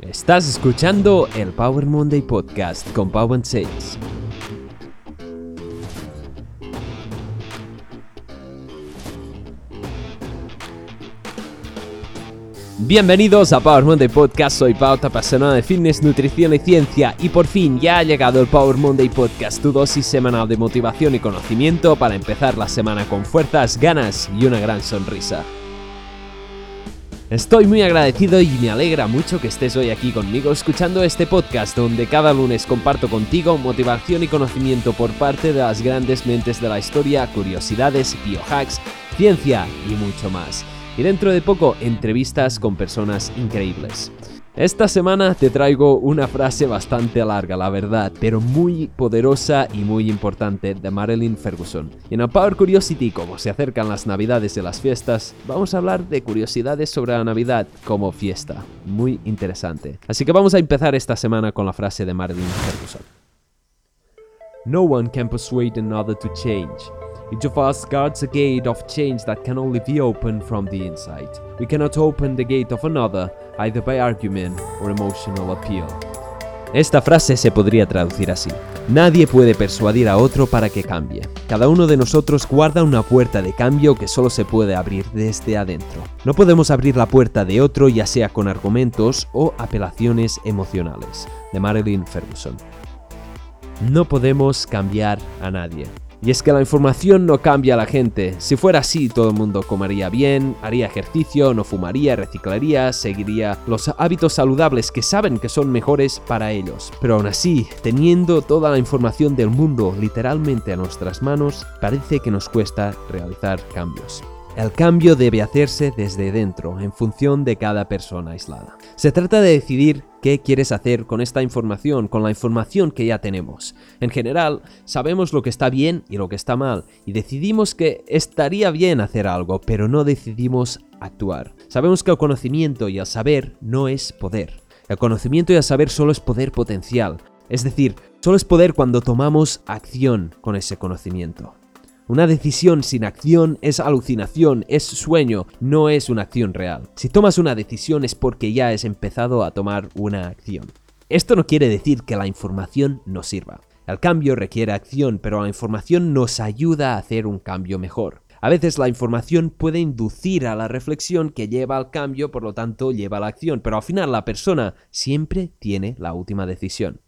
Estás escuchando el Power Monday Podcast con Power Sales. Bienvenidos a Power Monday Podcast, soy Pau, apasionada de fitness, nutrición y ciencia y por fin ya ha llegado el Power Monday Podcast, tu dosis semanal de motivación y conocimiento para empezar la semana con fuerzas, ganas y una gran sonrisa. Estoy muy agradecido y me alegra mucho que estés hoy aquí conmigo escuchando este podcast donde cada lunes comparto contigo motivación y conocimiento por parte de las grandes mentes de la historia, curiosidades, biohacks, ciencia y mucho más. Y dentro de poco entrevistas con personas increíbles. Esta semana te traigo una frase bastante larga, la verdad, pero muy poderosa y muy importante de Marilyn Ferguson. Y en el Power Curiosity, como se acercan las navidades y las fiestas, vamos a hablar de curiosidades sobre la Navidad como fiesta. Muy interesante. Así que vamos a empezar esta semana con la frase de Marilyn Ferguson. No one can persuade another to change. Each of us guards a gate of change that can only be opened from the inside. We cannot open the gate of another either by argument or emotional appeal. Esta frase se podría traducir así. Nadie puede persuadir a otro para que cambie. Cada uno de nosotros guarda una puerta de cambio que solo se puede abrir desde adentro. No podemos abrir la puerta de otro ya sea con argumentos o apelaciones emocionales. De Marilyn Ferguson. No podemos cambiar a nadie. Y es que la información no cambia a la gente. Si fuera así, todo el mundo comería bien, haría ejercicio, no fumaría, reciclaría, seguiría los hábitos saludables que saben que son mejores para ellos. Pero aún así, teniendo toda la información del mundo literalmente a nuestras manos, parece que nos cuesta realizar cambios. El cambio debe hacerse desde dentro, en función de cada persona aislada. Se trata de decidir qué quieres hacer con esta información, con la información que ya tenemos. En general, sabemos lo que está bien y lo que está mal, y decidimos que estaría bien hacer algo, pero no decidimos actuar. Sabemos que el conocimiento y el saber no es poder. El conocimiento y el saber solo es poder potencial. Es decir, solo es poder cuando tomamos acción con ese conocimiento. Una decisión sin acción es alucinación, es sueño, no es una acción real. Si tomas una decisión es porque ya has empezado a tomar una acción. Esto no quiere decir que la información no sirva. El cambio requiere acción, pero la información nos ayuda a hacer un cambio mejor. A veces la información puede inducir a la reflexión que lleva al cambio, por lo tanto lleva a la acción, pero al final la persona siempre tiene la última decisión.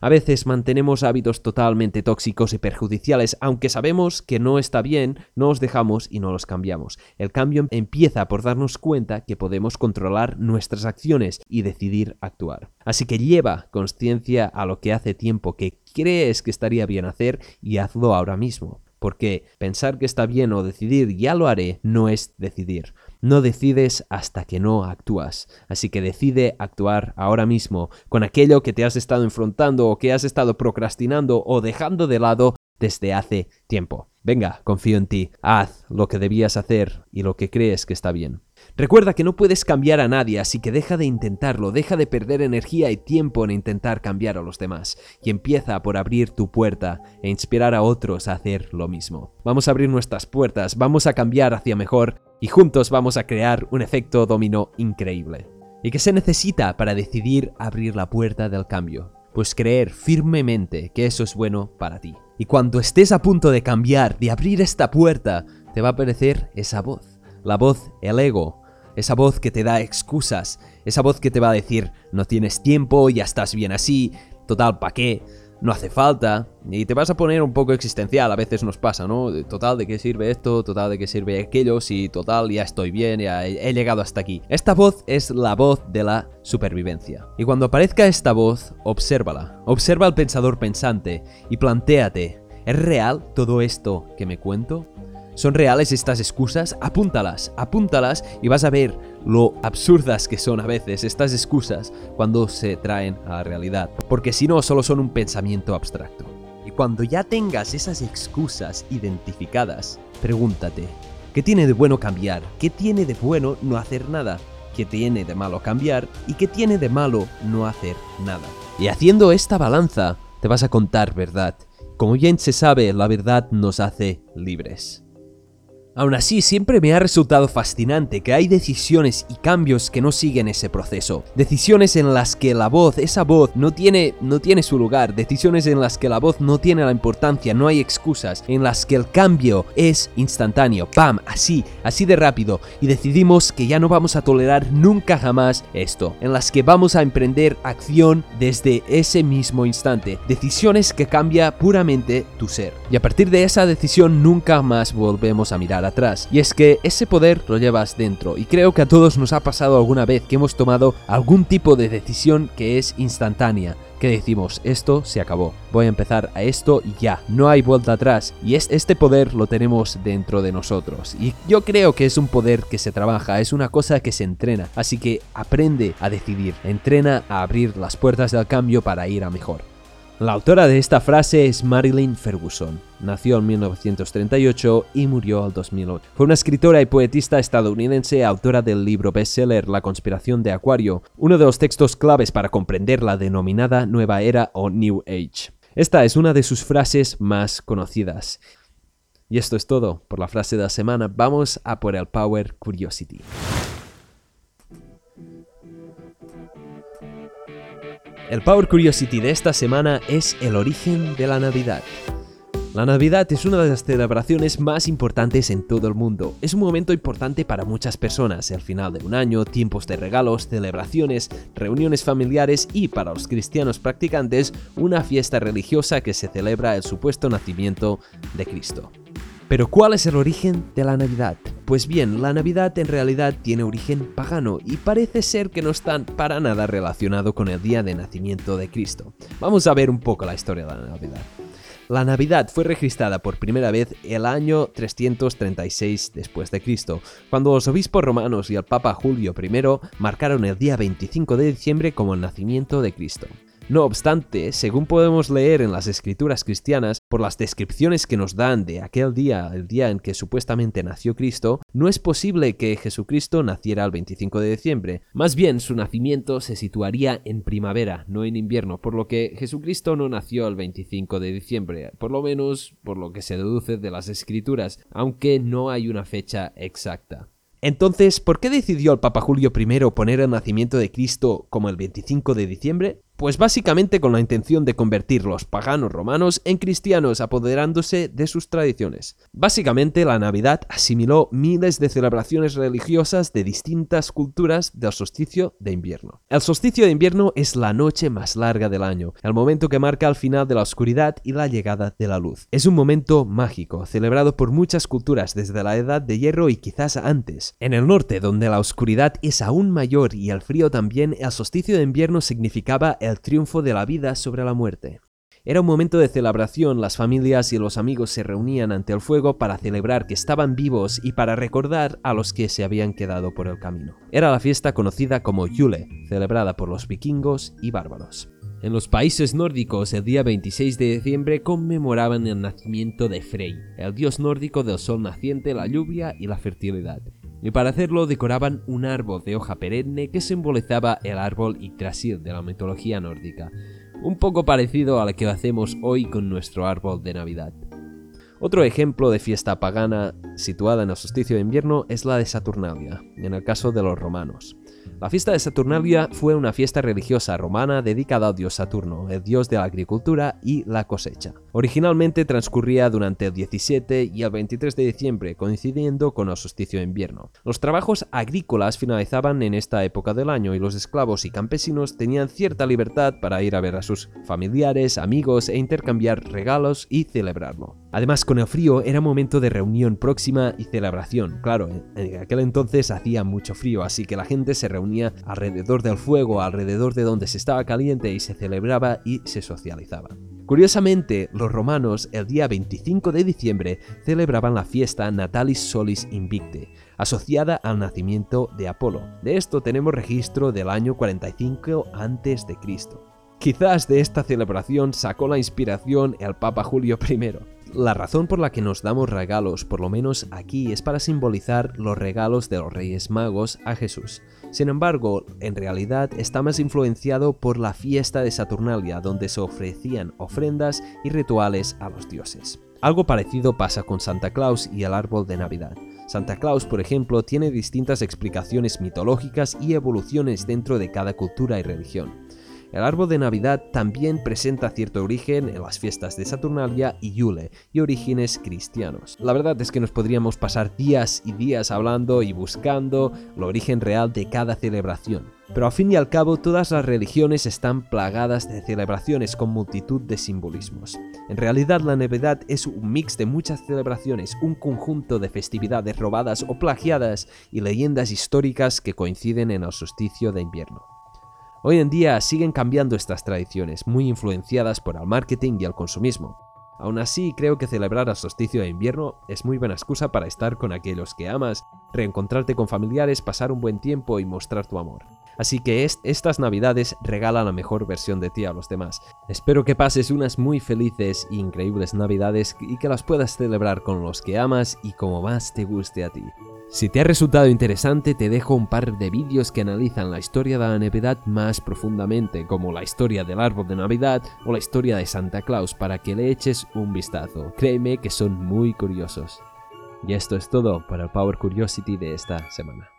A veces mantenemos hábitos totalmente tóxicos y perjudiciales, aunque sabemos que no está bien, no los dejamos y no los cambiamos. El cambio empieza por darnos cuenta que podemos controlar nuestras acciones y decidir actuar. Así que lleva conciencia a lo que hace tiempo que crees que estaría bien hacer y hazlo ahora mismo. Porque pensar que está bien o decidir ya lo haré no es decidir. No decides hasta que no actúas. Así que decide actuar ahora mismo con aquello que te has estado enfrentando o que has estado procrastinando o dejando de lado desde hace tiempo. Venga, confío en ti. Haz lo que debías hacer y lo que crees que está bien. Recuerda que no puedes cambiar a nadie, así que deja de intentarlo, deja de perder energía y tiempo en intentar cambiar a los demás, y empieza por abrir tu puerta e inspirar a otros a hacer lo mismo. Vamos a abrir nuestras puertas, vamos a cambiar hacia mejor y juntos vamos a crear un efecto dominó increíble. ¿Y qué se necesita para decidir abrir la puerta del cambio? Pues creer firmemente que eso es bueno para ti. Y cuando estés a punto de cambiar, de abrir esta puerta, te va a aparecer esa voz. La voz, el ego. Esa voz que te da excusas. Esa voz que te va a decir, no tienes tiempo, ya estás bien así, total, ¿pa' qué? No hace falta, y te vas a poner un poco existencial, a veces nos pasa, ¿no? Total, ¿de qué sirve esto? Total, ¿de qué sirve aquello? Si total, ya estoy bien, ya he, llegado hasta aquí. Esta voz es la voz de la supervivencia. Y cuando aparezca esta voz, obsérvala. Observa al pensador pensante y plantéate, ¿es real todo esto que me cuento? ¿Son reales estas excusas? Apúntalas, apúntalas y vas a ver lo absurdas que son a veces estas excusas cuando se traen a la realidad. Porque si no, solo son un pensamiento abstracto. Y cuando ya tengas esas excusas identificadas, pregúntate, ¿qué tiene de bueno cambiar? ¿Qué tiene de bueno no hacer nada? ¿Qué tiene de malo cambiar? ¿Y qué tiene de malo no hacer nada? Y haciendo esta balanza, te vas a contar verdad. Como bien se sabe, la verdad nos hace libres. Aún así, siempre me ha resultado fascinante que hay decisiones y cambios que no siguen ese proceso. Decisiones en las que la voz, esa voz, no tiene, no tiene su lugar. Decisiones en las que la voz no tiene la importancia, no hay excusas. En las que el cambio es instantáneo. ¡Pam! Así, así de rápido. Y decidimos que ya no vamos a tolerar nunca jamás esto. En las que vamos a emprender acción desde ese mismo instante. Decisiones que cambia puramente tu ser. Y a partir de esa decisión nunca más volvemos a mirar atrás. Y es que ese poder lo llevas dentro. Y creo que a todos nos ha pasado alguna vez que hemos tomado algún tipo de decisión que es instantánea. Que decimos, esto se acabó, voy a empezar a esto y ya, no hay vuelta atrás. Y este poder lo tenemos dentro de nosotros. Y yo creo que es un poder que se trabaja, es una cosa que se entrena. Así que aprende a decidir, entrena a abrir las puertas del cambio para ir a mejor. La autora de esta frase es Marilyn Ferguson. Nació en 1938 y murió al 2008. Fue una escritora y poetista estadounidense, autora del libro bestseller La conspiración de Acuario, uno de los textos claves para comprender la denominada Nueva Era o New Age. Esta es una de sus frases más conocidas. Y esto es todo por la frase de la semana. Vamos a por el Power Curiosity. El Power Curiosity de esta semana es el origen de la Navidad. La Navidad es una de las celebraciones más importantes en todo el mundo. Es un momento importante para muchas personas, el final de un año, tiempos de regalos, celebraciones, reuniones familiares y para los cristianos practicantes, una fiesta religiosa que se celebra el supuesto nacimiento de Cristo. Pero ¿cuál es el origen de la Navidad? Pues bien, la Navidad en realidad tiene origen pagano y parece ser que no está para nada relacionado con el día de nacimiento de Cristo. Vamos a ver un poco la historia de la Navidad. La Navidad fue registrada por primera vez el año 336 después de Cristo, cuando los obispos romanos y el Papa Julio I marcaron el día 25 de diciembre como el nacimiento de Cristo. No obstante, según podemos leer en las escrituras cristianas, por las descripciones que nos dan de aquel día, el día en que supuestamente nació Cristo, no es posible que Jesucristo naciera el 25 de diciembre. Más bien, su nacimiento se situaría en primavera, no en invierno, por lo que Jesucristo no nació el 25 de diciembre, por lo menos por lo que se deduce de las escrituras, aunque no hay una fecha exacta. Entonces, ¿por qué decidió el Papa Julio I poner el nacimiento de Cristo como el 25 de diciembre? Pues básicamente con la intención de convertir los paganos romanos en cristianos apoderándose de sus tradiciones. Básicamente la Navidad asimiló miles de celebraciones religiosas de distintas culturas del solsticio de invierno. El solsticio de invierno es la noche más larga del año, el momento que marca el final de la oscuridad y la llegada de la luz. Es un momento mágico, celebrado por muchas culturas desde la edad de hierro y quizás antes. En el norte, donde la oscuridad es aún mayor y el frío también, el solsticio de invierno significaba el triunfo de la vida sobre la muerte. Era un momento de celebración, las familias y los amigos se reunían ante el fuego para celebrar que estaban vivos y para recordar a los que se habían quedado por el camino. Era la fiesta conocida como Yule, celebrada por los vikingos y bárbaros. En los países nórdicos, el día 26 de diciembre conmemoraban el nacimiento de Frey, el dios nórdico del sol naciente, la lluvia y la fertilidad y para hacerlo decoraban un árbol de hoja perenne que simbolizaba el árbol Yggdrasil de la mitología nórdica, un poco parecido a lo que hacemos hoy con nuestro árbol de Navidad. Otro ejemplo de fiesta pagana situada en el solsticio de invierno es la de Saturnalia, en el caso de los romanos. La fiesta de Saturnalia fue una fiesta religiosa romana dedicada al dios Saturno, el dios de la agricultura y la cosecha. Originalmente transcurría durante el 17 y el 23 de diciembre, coincidiendo con el solsticio de invierno. Los trabajos agrícolas finalizaban en esta época del año y los esclavos y campesinos tenían cierta libertad para ir a ver a sus familiares, amigos e intercambiar regalos y celebrarlo. Además, con el frío era momento de reunión próxima y celebración. Claro, en aquel entonces hacía mucho frío, así que la gente se reunía alrededor del fuego, alrededor de donde se estaba caliente y se celebraba y se socializaba. Curiosamente, los romanos el día 25 de diciembre celebraban la fiesta Natalis Solis Invicte, asociada al nacimiento de Apolo. De esto tenemos registro del año 45 a.C. Quizás de esta celebración sacó la inspiración el Papa Julio I. La razón por la que nos damos regalos, por lo menos aquí, es para simbolizar los regalos de los Reyes Magos a Jesús. Sin embargo, en realidad está más influenciado por la fiesta de Saturnalia, donde se ofrecían ofrendas y rituales a los dioses. Algo parecido pasa con Santa Claus y el árbol de Navidad. Santa Claus, por ejemplo, tiene distintas explicaciones mitológicas y evoluciones dentro de cada cultura y religión. El árbol de Navidad también presenta cierto origen en las fiestas de Saturnalia y Yule y orígenes cristianos. La verdad es que nos podríamos pasar días y días hablando y buscando el origen real de cada celebración. Pero al fin y al cabo todas las religiones están plagadas de celebraciones con multitud de simbolismos. En realidad la Navidad es un mix de muchas celebraciones, un conjunto de festividades robadas o plagiadas y leyendas históricas que coinciden en el solsticio de invierno. Hoy en día siguen cambiando estas tradiciones, muy influenciadas por el marketing y el consumismo. Aún así, creo que celebrar el solsticio de invierno es muy buena excusa para estar con aquellos que amas, reencontrarte con familiares, pasar un buen tiempo y mostrar tu amor. Así que estas navidades regalan la mejor versión de ti a los demás. Espero que pases unas muy felices e increíbles navidades y que las puedas celebrar con los que amas y como más te guste a ti. Si te ha resultado interesante, te dejo un par de vídeos que analizan la historia de la Navidad más profundamente, como la historia del árbol de Navidad o la historia de Santa Claus, para que le eches un vistazo. Créeme que son muy curiosos. Y esto es todo para el Power Curiosity de esta semana.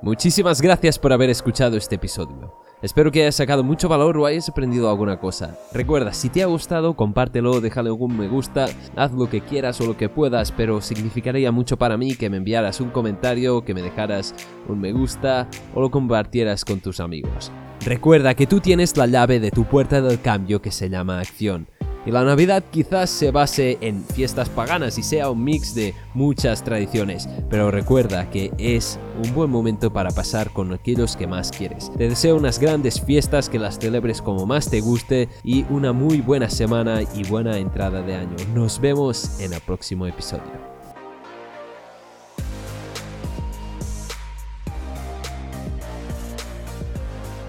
Muchísimas gracias por haber escuchado este episodio. Espero que hayas sacado mucho valor o hayas aprendido alguna cosa. Recuerda, si te ha gustado, compártelo, déjale algún me gusta, haz lo que quieras o lo que puedas, pero significaría mucho para mí que me enviaras un comentario, que me dejaras un me gusta o lo compartieras con tus amigos. Recuerda que tú tienes la llave de tu puerta del cambio que se llama acción. Y la Navidad quizás se base en fiestas paganas y sea un mix de muchas tradiciones, pero recuerda que es un buen momento para pasar con aquellos que más quieres. Te deseo unas grandes fiestas que las celebres como más te guste y una muy buena semana y buena entrada de año. Nos vemos en el próximo episodio.